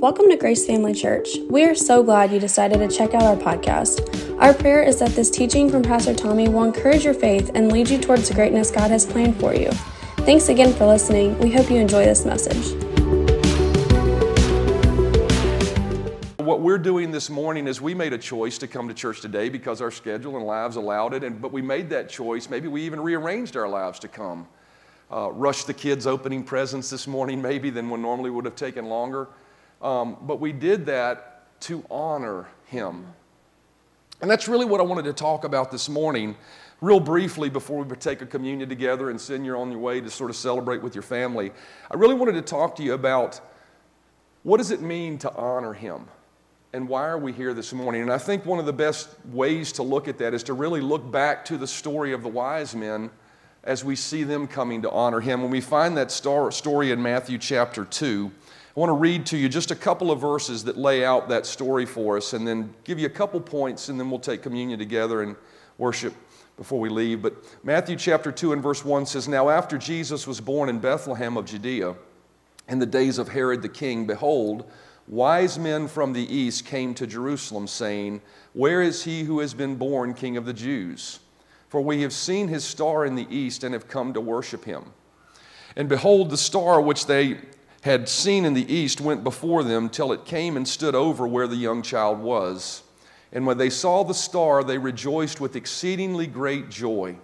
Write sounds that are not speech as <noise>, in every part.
Welcome to Grace Family Church. We are so glad you decided to check out our podcast. Our prayer is that this teaching from Pastor Tommy will encourage your faith and lead you towards the greatness God has planned for you. Thanks again for listening. We hope you enjoy this message. What we're doing this morning is we made a choice to come to church today because our schedule and lives allowed it, and, but we made that choice. Maybe we even rearranged our lives to come. Uh, the kids' opening presents this morning, maybe, than what normally would have taken longer. Um, but we did that to honor him. And that's really what I wanted to talk about this morning, real briefly, before we take a communion together and send you on your way to sort of celebrate with your family. I really wanted to talk to you about what does it mean to honor him? And why are we here this morning? And I think one of the best ways to look at that is to really look back to the story of the wise men as we see them coming to honor him. When we find that story in Matthew chapter 2, I want to read to you just a couple of verses that lay out that story for us and then give you a couple points and then we'll take communion together and worship before we leave. But Matthew chapter 2 and verse 1 says, Now after Jesus was born in Bethlehem of Judea, in the days of Herod the king, behold, wise men from the east came to Jerusalem, saying, Where is he who has been born king of the Jews? For we have seen his star in the east and have come to worship him. And behold, the star which they had seen in the east went before them till it came and stood over where the young child was. And when they saw the star, they rejoiced with exceedingly great joy.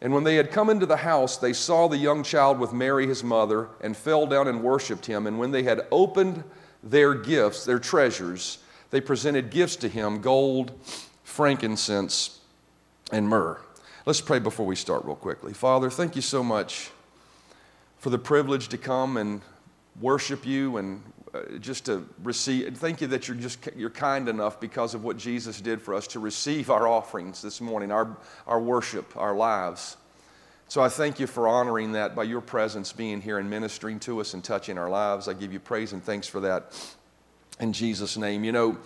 And when they had come into the house, they saw the young child with Mary his mother, and fell down and worshiped him. And when they had opened their gifts, their treasures, they presented gifts to him gold, frankincense, and myrrh. Let's pray before we start, real quickly. Father, thank you so much for the privilege to come and worship you and uh, just to receive thank you that you're just you're kind enough because of what jesus did for us to receive our offerings this morning our, our worship our lives. So i thank you for honoring that by your presence being here and ministering to us and touching our lives. I give you praise and thanks for that in jesus name. You know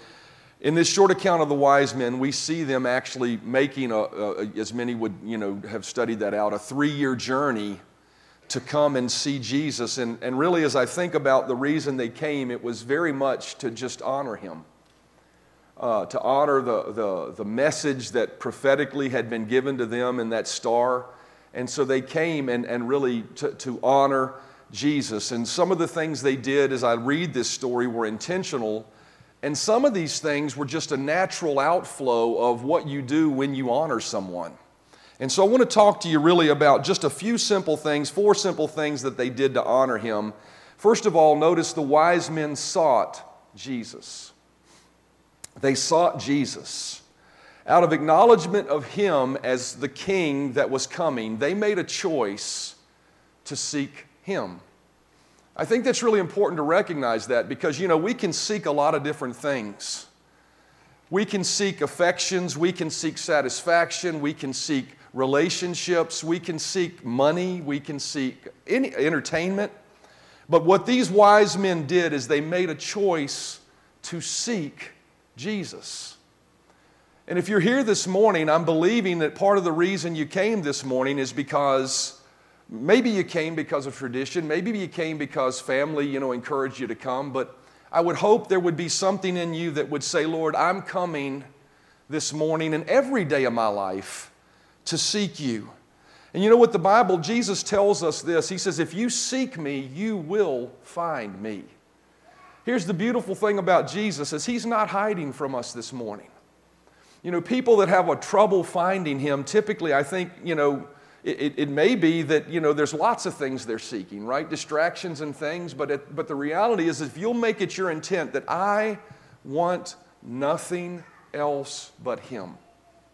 in this short account of the wise men we see them actually making a, a as many would you know have studied that out a three-year journey to come and see Jesus. And, and really, as I think about the reason they came, it was very much to just honor him, uh, to honor the, the, the message that prophetically had been given to them in that star. And so they came and, and really to, to honor Jesus. And some of the things they did as I read this story were intentional. And some of these things were just a natural outflow of what you do when you honor someone. And so I want to talk to you really about just a few simple things, four simple things that they did to honor him. First of all, notice the wise men sought Jesus. They sought Jesus. Out of acknowledgement of him as the king that was coming, they made a choice to seek him. I think that's really important to recognize that because, you know, we can seek a lot of different things. We can seek affections, we can seek satisfaction, we can seek relationships, we can seek money, we can seek any entertainment. But what these wise men did is they made a choice to seek Jesus. And if you're here this morning, I'm believing that part of the reason you came this morning is because maybe you came because of tradition, maybe you came because family, you know, encouraged you to come, but I would hope there would be something in you that would say, Lord, I'm coming this morning and every day of my life to seek you. And you know what the Bible, Jesus tells us this. He says, If you seek me, you will find me. Here's the beautiful thing about Jesus is he's not hiding from us this morning. You know, people that have a trouble finding him, typically I think, you know, it, it, may be that, you know, there's lots of things they're seeking, right? Distractions and things, but, it, but the reality is if you'll make it your intent that I want nothing else but him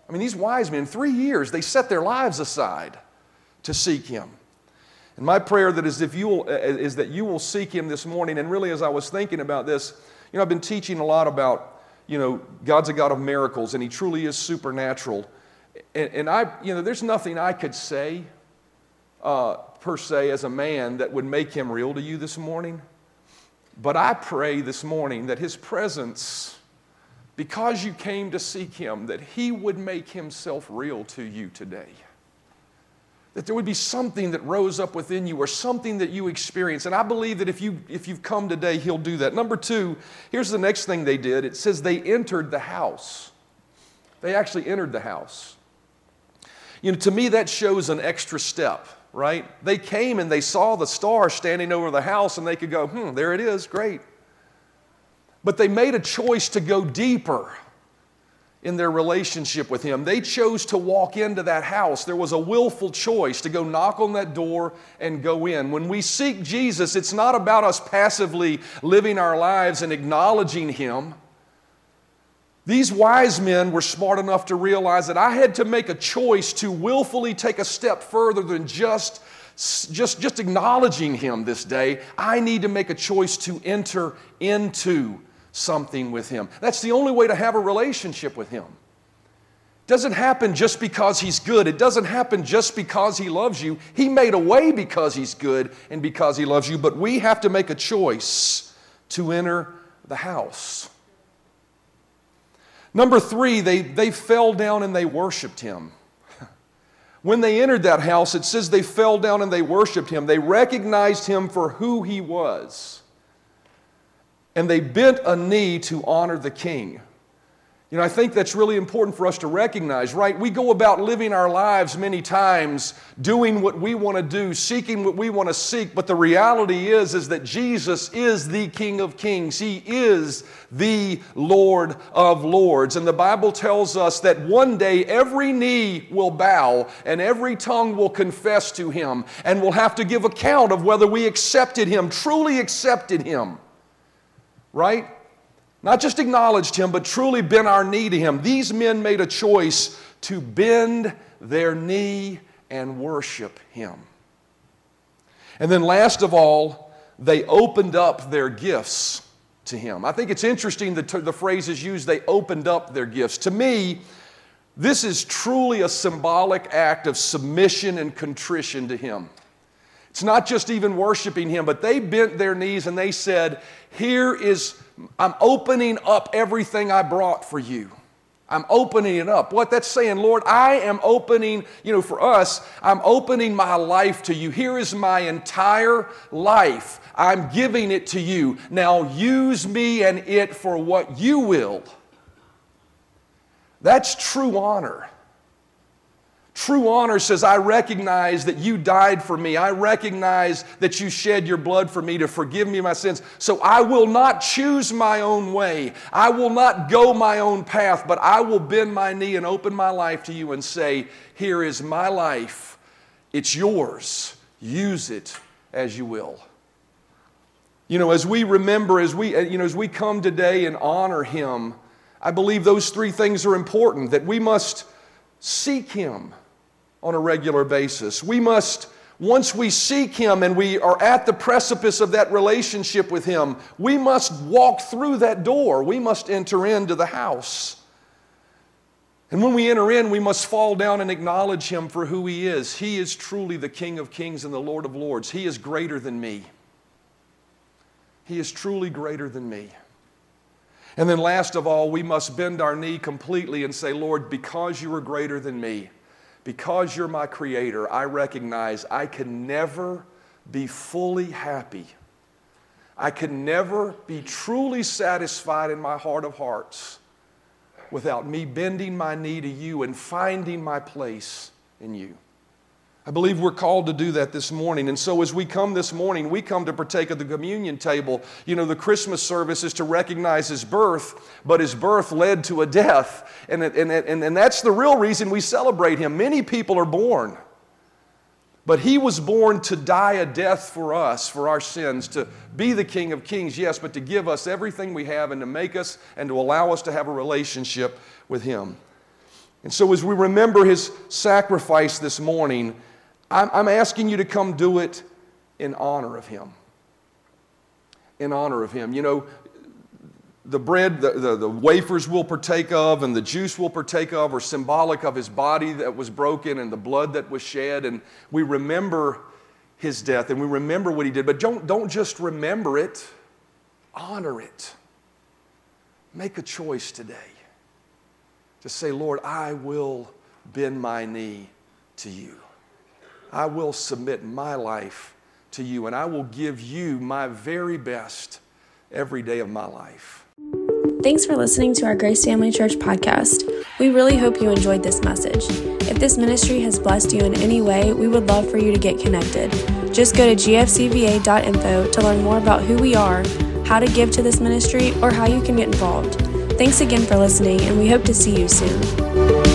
I mean, these wise men, three years, they set their lives aside to seek him. And my prayer that is, if you will, uh, is that you will seek him this morning. And really, as I was thinking about this, you know, I've been teaching a lot about, you know, God's a God of miracles, and he truly is supernatural. And, and I, you know, there's nothing I could say uh, per se as a man that would make him real to you this morning. But I pray this morning that his presence because you came to seek him, that he would make himself real to you today. that there would be something that rose up within you or something that you experience. And I believe that if, you, if you've come today, He'll do that. Number two, here's the next thing they did it says they entered the house. They actually entered the house. You know, to me, that shows an extra step, right? They came and they saw the star standing over the house and they could go, hmm, there it is, great. But they made a choice to go deeper in their relationship with Him. They chose to walk into that house. There was a willful choice to go knock on that door and go in. When we seek Jesus, it's not about us passively living our lives and acknowledging Him. These wise men were smart enough to realize that I had to make a choice to willfully take a step further than just, just, just acknowledging Him this day. I need to make a choice to enter into something with Him. That's the only way to have a relationship with Him. It doesn't happen just because He's good. It doesn't happen just because He loves you. He made a way because He's good and because He loves you, but we have to make a choice to enter the house. Number three, they, they fell down and they worshiped Him. <laughs> When they entered that house, it says they fell down and they worshiped him. They recognized him for who he was and they bent a knee to honor the king. You know, I think that's really important for us to recognize, right? We go about living our lives many times doing what we want to do, seeking what we want to seek, but the reality is is that Jesus is the King of Kings. He is the Lord of Lords. And the Bible tells us that one day every knee will bow and every tongue will confess to him and will have to give account of whether we accepted him, truly accepted him right? Not just acknowledged him, but truly bent our knee to him. These men made a choice to bend their knee and worship him. And then, last of all, they opened up their gifts to him. I think it's interesting that the phrase is used, they opened up their gifts. To me, this is truly a symbolic act of submission and contrition to him. It's not just even worshiping Him, but they bent their knees and they said, Here is, I'm opening up everything I brought for you. I'm opening it up. What that's saying, Lord, I am opening, you know, for us, I'm opening my life to you. Here is my entire life. I'm giving it to you. Now use me and it for what you will. That's true honor. True honor says, I recognize that you died for me. I recognize that you shed your blood for me to forgive me my sins. So I will not choose my own way. I will not go my own path, but I will bend my knee and open my life to you and say, Here is my life. It's yours. Use it as you will. You know, as we remember, as we, you know, as we come today and honor Him, I believe those three things are important that we must seek Him on a regular basis. We must, once we seek Him and we are at the precipice of that relationship with Him, we must walk through that door. We must enter into the house. And when we enter in, we must fall down and acknowledge Him for who He is. He is truly the King of kings and the Lord of lords. He is greater than me. He is truly greater than me. And then, last of all, we must bend our knee completely and say, Lord, because you are greater than me, because you're my creator, I recognize I can never be fully happy. I can never be truly satisfied in my heart of hearts without me bending my knee to you and finding my place in you. I believe we're called to do that this morning. And so, as we come this morning, we come to partake of the communion table. You know, the Christmas service is to recognize his birth, but his birth led to a death. And, and, and, and that's the real reason we celebrate him. Many people are born, but he was born to die a death for us, for our sins, to be the King of Kings, yes, but to give us everything we have and to make us and to allow us to have a relationship with him. And so, as we remember his sacrifice this morning, I'm, I'm asking you to come do it in honor of Him. In honor of Him. You know, the bread, the, the, the, wafers we'll partake of, and the juice we'll partake of are symbolic of His body that was broken and the blood that was shed. And we remember His death and we remember what He did. But don't, don't just remember it, honor it. Make a choice today to say, Lord, I will bend my knee to you. I will submit my life to you and I will give you my very best every day of my life. Thanks for listening to our Grace Family Church podcast. We really hope you enjoyed this message. If this ministry has blessed you in any way, we would love for you to get connected. Just go to gfcva.info to learn more about who we are, how to give to this ministry, or how you can get involved. Thanks again for listening, and we hope to see you soon.